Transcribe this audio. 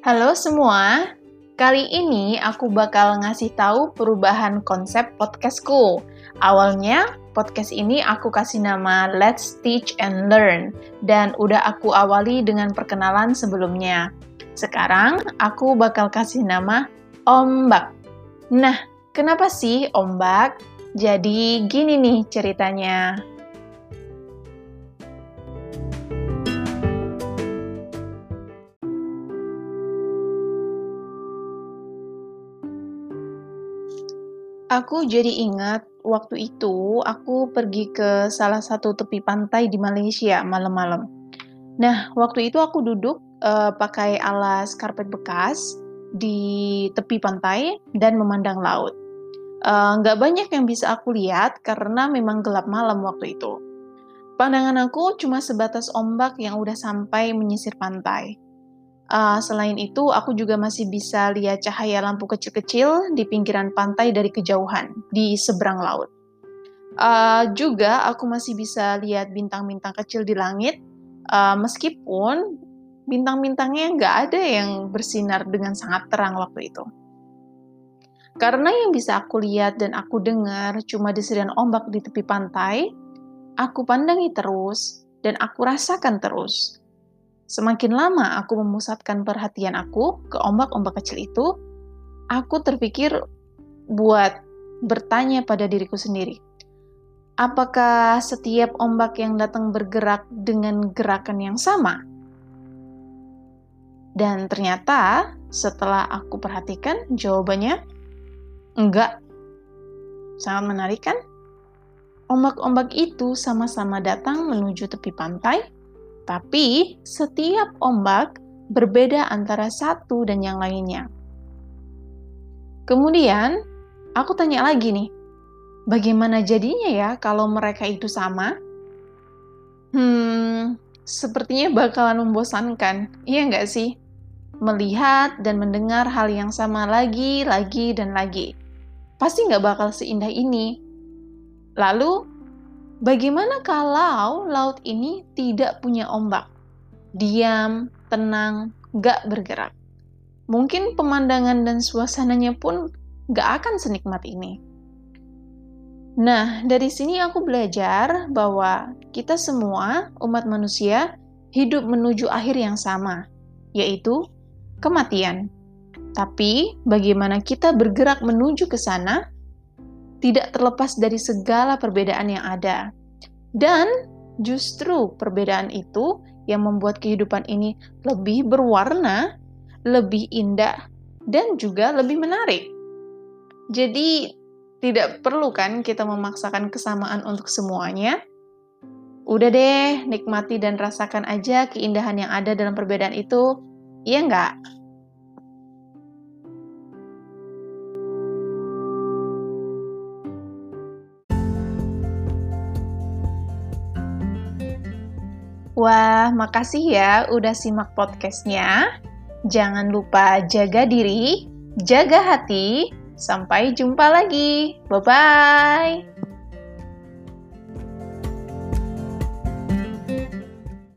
Halo semua, kali ini aku bakal ngasih tahu perubahan konsep podcastku. Awalnya, podcast ini aku kasih nama Let's Teach and Learn, dan udah aku awali dengan perkenalan sebelumnya. Sekarang, aku bakal kasih nama Ombak. Nah, kenapa sih ombak? Jadi gini nih ceritanya. Aku jadi ingat waktu itu aku pergi ke salah satu tepi pantai di Malaysia malam-malam. Nah, waktu itu aku duduk uh, pakai alas karpet bekas di tepi pantai dan memandang laut. Eh, nggak uh, banyak yang bisa aku lihat karena memang gelap malam waktu itu. Pandangan aku cuma sebatas ombak yang udah sampai menyisir pantai. Uh, selain itu, aku juga masih bisa lihat cahaya lampu kecil-kecil di pinggiran pantai dari kejauhan, di seberang laut. Uh, juga, aku masih bisa lihat bintang-bintang kecil di langit, uh, meskipun bintang-bintangnya nggak ada yang bersinar dengan sangat terang waktu itu. Karena yang bisa aku lihat dan aku dengar cuma desirian ombak di tepi pantai, aku pandangi terus dan aku rasakan terus Semakin lama aku memusatkan perhatian aku ke ombak-ombak kecil itu, aku terpikir buat bertanya pada diriku sendiri. Apakah setiap ombak yang datang bergerak dengan gerakan yang sama? Dan ternyata setelah aku perhatikan jawabannya enggak. Sangat menarik kan? Ombak-ombak itu sama-sama datang menuju tepi pantai tapi setiap ombak berbeda antara satu dan yang lainnya. Kemudian, aku tanya lagi nih, bagaimana jadinya ya kalau mereka itu sama? Hmm, sepertinya bakalan membosankan, iya nggak sih? Melihat dan mendengar hal yang sama lagi, lagi, dan lagi. Pasti nggak bakal seindah ini. Lalu, Bagaimana kalau laut ini tidak punya ombak? Diam, tenang, gak bergerak. Mungkin pemandangan dan suasananya pun gak akan senikmat ini. Nah, dari sini aku belajar bahwa kita semua, umat manusia, hidup menuju akhir yang sama, yaitu kematian. Tapi, bagaimana kita bergerak menuju ke sana tidak terlepas dari segala perbedaan yang ada. Dan justru perbedaan itu yang membuat kehidupan ini lebih berwarna, lebih indah, dan juga lebih menarik. Jadi, tidak perlu kan kita memaksakan kesamaan untuk semuanya. Udah deh, nikmati dan rasakan aja keindahan yang ada dalam perbedaan itu. Iya nggak? Wah, makasih ya udah simak podcastnya. Jangan lupa jaga diri, jaga hati. Sampai jumpa lagi. Bye-bye.